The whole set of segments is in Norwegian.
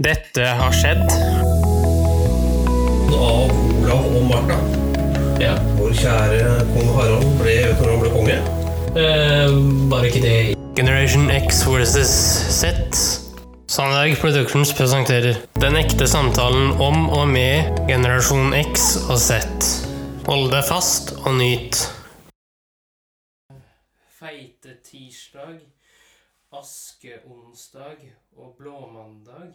Dette har skjedd. Av Olav og Martha. Ja. Vår kjære kong Harald ble vet du når han ble konge. Eh, bare ikke det. Generation X versus Z. Sandberg Productions presenterer Den ekte samtalen om og med generasjon X og Z. Hold deg fast og nyt. Feite tirsdag, askeonsdag og blåmandag.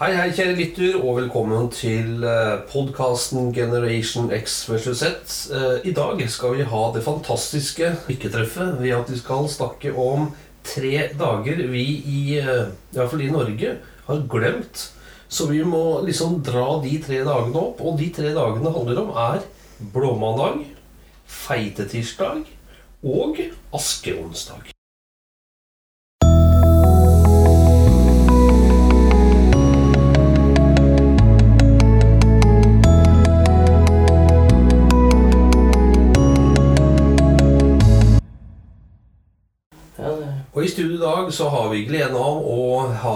Hei, hei, kjære lytter, og velkommen til podkasten Generation X versus Z. Eh, I dag skal vi ha det fantastiske lykketreffet ved at vi skal snakke om tre dager vi i, eh, i hvert fall i Norge, har glemt. Så vi må liksom dra de tre dagene opp. Og de tre dagene handler om, er blåmandag, feitetirsdag og askeonsdag. Og i studio i dag så har vi gleden av å ha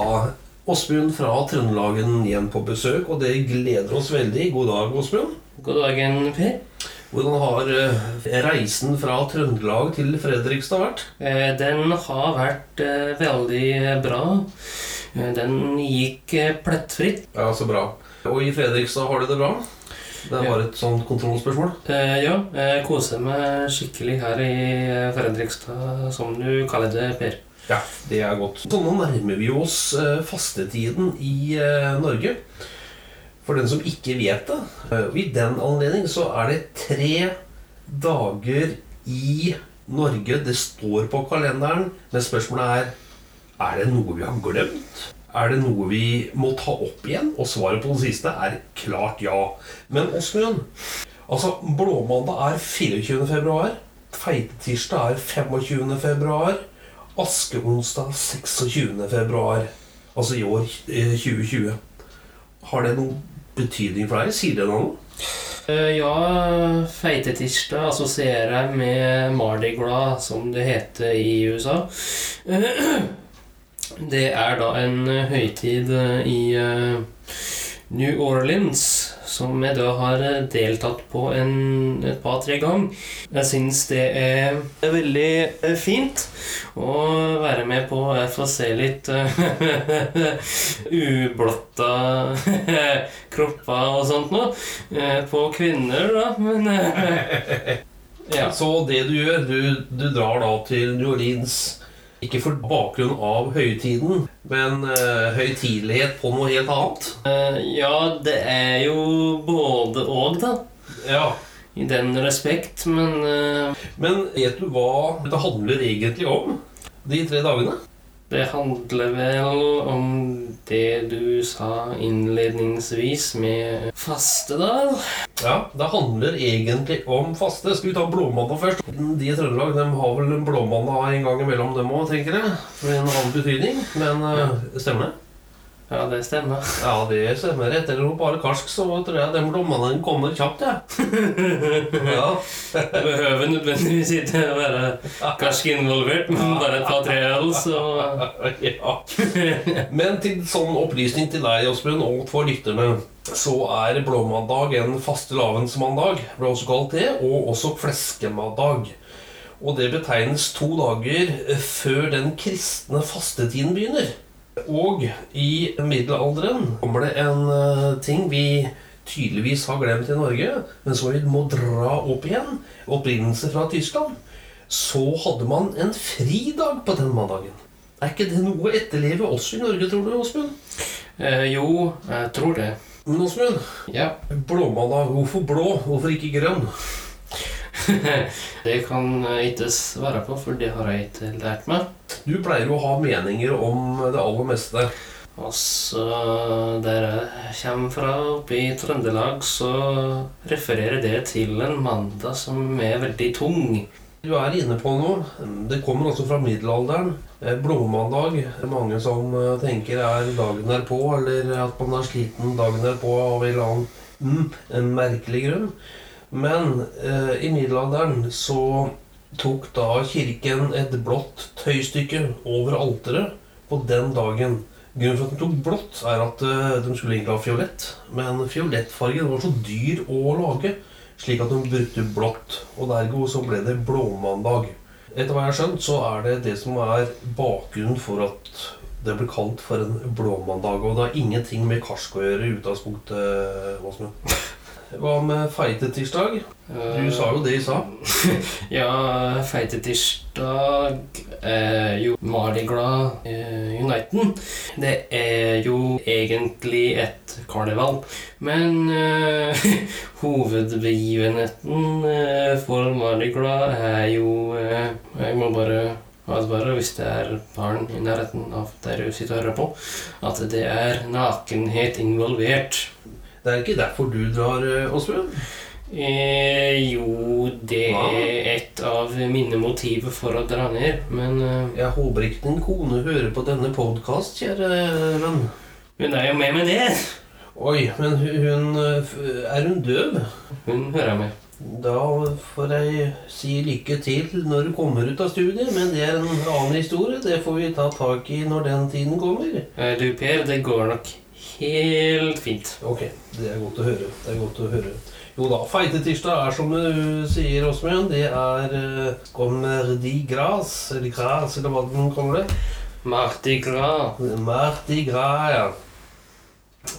Åsmund fra Trøndelagen igjen på besøk, og det gleder oss veldig. God dag, Åsmund. God dagen, Per. Hvordan har eh, reisen fra Trøndelag til Fredrikstad vært? Eh, Den har vært eh, veldig bra. Den gikk plettfritt. Ja, så bra. Og i Fredrikstad har du det bra? Det er bare et sånt kontrollspørsmål. Eh, ja, jeg koser meg skikkelig her i eh, Fredrikstad, som du kaller det, Per. Ja, det er godt. Så nå nærmer vi oss eh, fastetiden i eh, Norge. For den som ikke vet det. I den anledning så er det tre dager i Norge det står på kalenderen. Men spørsmålet er er det noe vi har glemt. Er det noe vi må ta opp igjen? Og svaret på det siste er klart ja. Men Åsmund, altså blåmandag er 24. februar. Feitetirsdag er 25. februar. Askeonsdag 26. februar. Altså i år eh, 2020. Har det noen betydning for deg? Sier det noe? Eh, ja, feitetirsdag assosierer jeg med Mardi Gras, som det heter i USA. Det er da en eh, høytid eh, i eh, New Orleans som jeg da har deltatt på en, et par-tre ganger. Jeg syns det er veldig fint å være med på Jeg får se litt ublotta kropper og sånt noe på kvinner, da, men Ja. Så det du gjør, du, du drar da til New Orleans ikke for bakgrunn av høytiden, men uh, høytidelighet på noe helt annet. Uh, ja, det er jo både og, da. Ja, I den respekt, men uh... Men vet du hva det handler egentlig om, de tre dagene? Det handler vel om det du sa innledningsvis med faste, da. Ja, det handler egentlig om faste. Skal vi ta blåmandag først? De i Trøndelag de har vel en en gang imellom dem òg, tenker jeg. Med en annen betydning. Men ja. stemmer det? Ja, det stemmer. Ja, det stemmer. Etter å bare karsk, så tror jeg den blåmandagen kommer kjapt, jeg. Ja. Det behøver nødvendigvis ikke å være karsk involvert, men bare et par-tre øl, så ja. Men til sånn opplysning til deg, Åsmund, og for lytterne, så er blåmandag en fastelavnsmandag, ble også kalt det, og også fleskemandag. Og det betegnes to dager før den kristne fastetiden begynner. Og i middelalderen kommer det en eh, ting vi tydeligvis har glemt i Norge, men som vi må dra opp igjen. Opprinnelse fra Tyskland. Så hadde man en fridag på den mandagen. Er ikke det noe å etterleve også i Norge, tror du, Åsmund? eh, Jo, jeg tror det. Men Åsmund, Ja. blåmandag, hvorfor blå? Hvorfor ikke grønn? Det kan jeg ikke svare på, for det har jeg ikke lært meg. Du pleier å ha meninger om det aller meste. Altså, der jeg kommer fra, oppe i Trøndelag, så refererer det til en mandag som er veldig tung. Du er inne på noe. Det kommer altså fra middelalderen. Eh, Blåmandag. Mange som eh, tenker er dagen derpå, eller at man er sliten dagen derpå av en eller annen mm, en merkelig grunn. Men eh, i middelalderen så tok da kirken et blått tøystykke over alteret på den dagen Grunnen for at de tok blått, er at eh, de skulle egentlig ha fiolett. Men fiolettfargen var så dyr å lage, slik at de brukte blått. Og dergo så ble det blåmandag. Etter hva jeg har skjønt, så er det det som er bakgrunnen for at det blir kalt for en blåmandag. Og det har ingenting med karsk å gjøre i utgangspunktet. Åsmund. Hva med feitetirsdag? Du sa jo det i stad. Ja, feitetirsdag er jo Mardi Gras eh, Uniten. Det er jo egentlig et karneval. Men eh, hovedbegivenheten eh, for Mardi Gras er jo eh, Jeg må bare advare hvis det er barn i nærheten av der du sitter og hører på, at det er nakenhet involvert. Det er ikke derfor du drar, eh, Åsmund? Eh, jo, det er et av mine motiver for å dra ned, men eh, Jeg håper ikke din kone hører på denne podkast, kjære venn. hun er jo med med det. Oi, men hu- hun eh, Er hun døv? Hun hører med. Da får jeg si lykke til når du kommer ut av studiet, men det er en annen historie. Det får vi ta tak i når den tiden kommer. Eh, du, Per, det går nok helt fint. Ok, det er godt å høre. Det er godt å høre. Jo da, feitetirsdag er som du sier, Åsmund. Det er uh, Commerdi Gras, eller Gras, eller hva man kaller det. Mardi Gras. Mardi Gras, ja.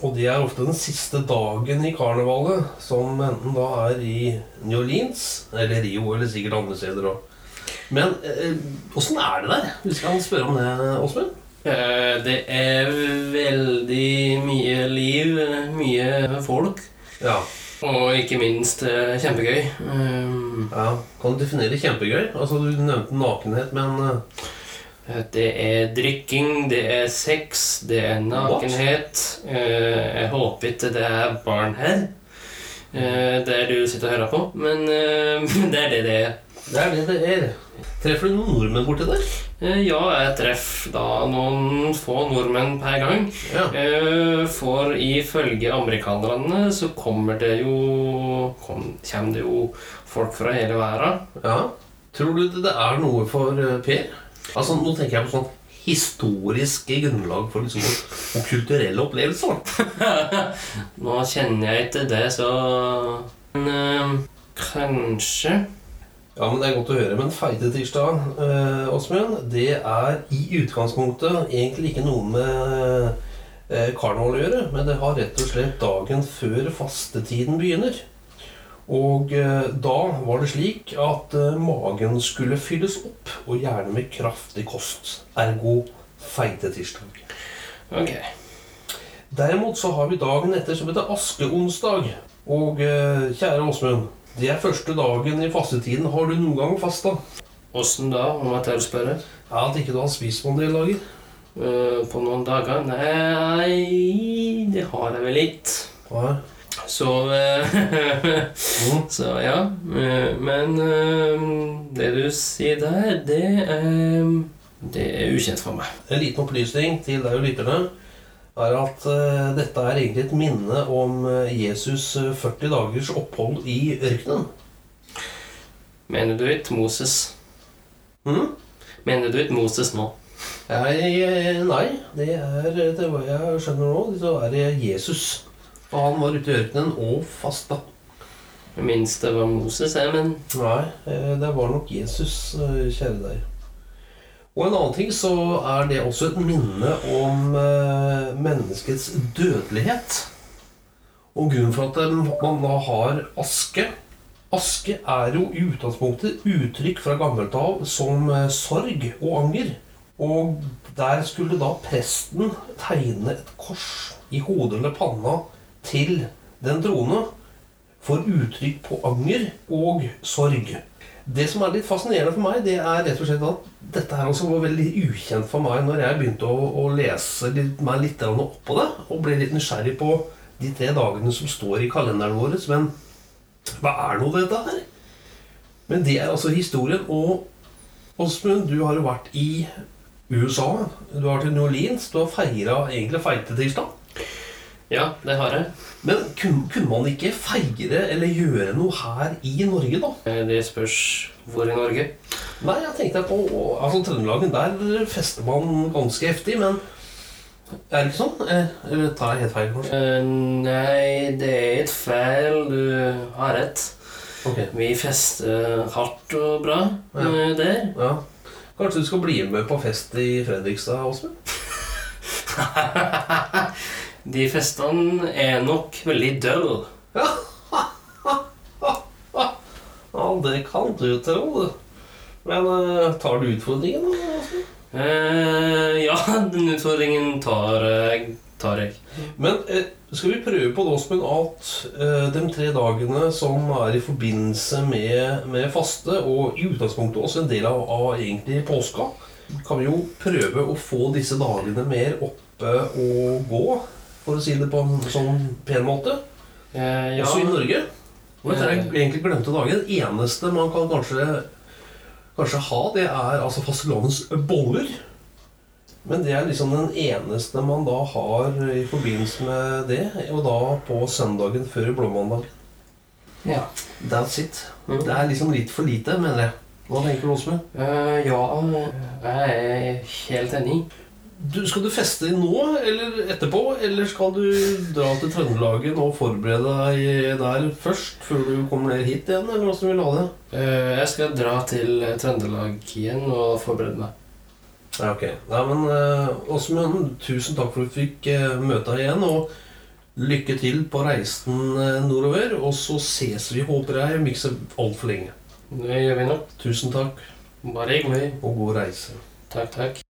Og det er ofte den siste dagen i karnevalet, som enten da er i New Orleans, eller Rio, eller sikkert andre steder òg. Men eh, åssen er det der? Vi skal spørre om det, Åsmund. Eh, det er veldig mye liv, mye folk, Ja. og ikke minst eh, kjempegøy. Eh, ja. Kan du definere kjempegøy? Altså, Du nevnte nakenhet, men Det er drikking, det er sex, det er nakenhet. What? jeg håper ikke det er barn her. Eh, der du sitter og hører på. Men det er det det er. det er det det er. Treffer du noen nordmenn borti der? Eh, ja, jeg treffer da noen få nordmenn per gang. Ja. Eh, for ifølge amerikanerne så kommer det jo kom, Kommer det jo folk fra hele verden. ja. Tror du det er noe for eh, Per? Altså, Nå tenker jeg på sånn historiske grunnlag for liksom, og kulturelle opplevelser. Nå kjenner jeg ikke det, så Men øh, kanskje Ja, men Det er godt å høre. Men feitetirsdag, eh, Åsmund, det er i utgangspunktet egentlig ikke noe med eh, karneval å gjøre. Men det har rett og slett dagen før fastetiden begynner. Og eh, da var det slik at eh, magen skulle fylles opp, og gjerne med kraftig kost. Ergo feitetirsdag. Ok. Derimot så har vi dagen etter som heter askeonsdag. Og eh, kjære Åsmund, det er første dagen i fastetiden. Har du noen gang fasta? Åssen da, om jeg tør spørre? Ja, At ikke du har spist på en del dager? Uh, på noen dager? Nei, det har jeg vel litt. Hva Så eh, Mm. Så ja. eh, Men det du sier der, det er Det er ukjent for meg. En liten opplysning til deg og lytterne er at eh, dette er egentlig et minne om eh, Jesus eh, 40 dagers opphold i ørkenen. Mener du ikke Moses? Mhm. Mener du ikke Moses nå? Jeg, eh, nei, det er det var jeg skjønner nå, så er det Jesus. Og han var ute i ørkenen og fasta. Jeg minnes det var Moses, jeg, men Nei, eh, det var nok Jesus, eh, kjære deg. Og en annen ting så er det også et minne om eh, menneskets dødelighet. Og grunnen for at eh, man da har aske Aske er jo i utgangspunktet uttrykk fra gammelt av som eh, sorg og anger. Og der skulle da presten tegne et kors i hodet eller panna til den troende for uttrykk på anger og sorg. Det som er litt fascinerende for meg, det er rett og slett at dette her også var veldig ukjent for meg når jeg begynte å, å lese litt, meg litt opp på det, og ble litt nysgjerrig på de tre dagene som står i kalenderen vår. Men hva er nå dette her? Men det er altså historien. Og Åsmund, du har jo vært i USA. Du har vært i New Orleans. Du har feira egentlig feitetirsdag. Ja, det har jeg. Men kunne, kunne man ikke feire eller gjøre noe her i Norge, da? Eh, Det spørs hvor i Norge. Nei, jeg tenkte på altså Trøndelagen, der fester man ganske heftig. Men Er det ikke sånn? Eller, eller tar jeg helt feil, kanskje? Eh, nei, det er et feil. Du har rett. Okay. Vi fester hardt og bra Ja. eh, der. ja. Kanskje du skal bli med på fest i Fredrikstad, Åsmund? De festene er nok veldig dølle. Ja, det kan du tro, du. Men eh, tar du utfordringen, da? Eh, ja, den utfordringen tar, jeg- tar jeg. Men eh, skal vi prøve på Åsmund, at eh, de tre dagene som er i forbindelse med, med faste, og i utgangspunktet også en del av, av egentlig påska, kan vi jo prøve å få disse dagene mer oppe og gå, for å si det på en sånn pen måte. Eh, ja. Også i Norge. Og dette er egentlig glemte dager. Det eneste man kan kanskje, kanskje ha, det er altså fastelavnens boller. Men det er liksom den eneste man da har i forbindelse med det, og da på søndagen før blåmandag. Ja. That's it. Mm. Det er liksom litt for lite, mener jeg. Hva tenker du, Åsmund? Uh, ja, jeg er helt enig. Du, skal du feste nå eller etterpå, eller skal du dra til Trøndelagen og forberede deg der først, før du kommer ned hit igjen, eller hvordan vil du ha det? Uh, jeg skal dra til Trøndelag igjen og forberede meg. Ja, ok. Nei, men uh, Åsmund, tusen takk for at du fikk uh, møte deg igjen. Og lykke til på reisen uh, nordover. Og så ses vi, håper jeg, om ikke så altfor lenge. Det gjør vi nok. Tusen takk, Bare hyggelig. og god reise. Takk, takk.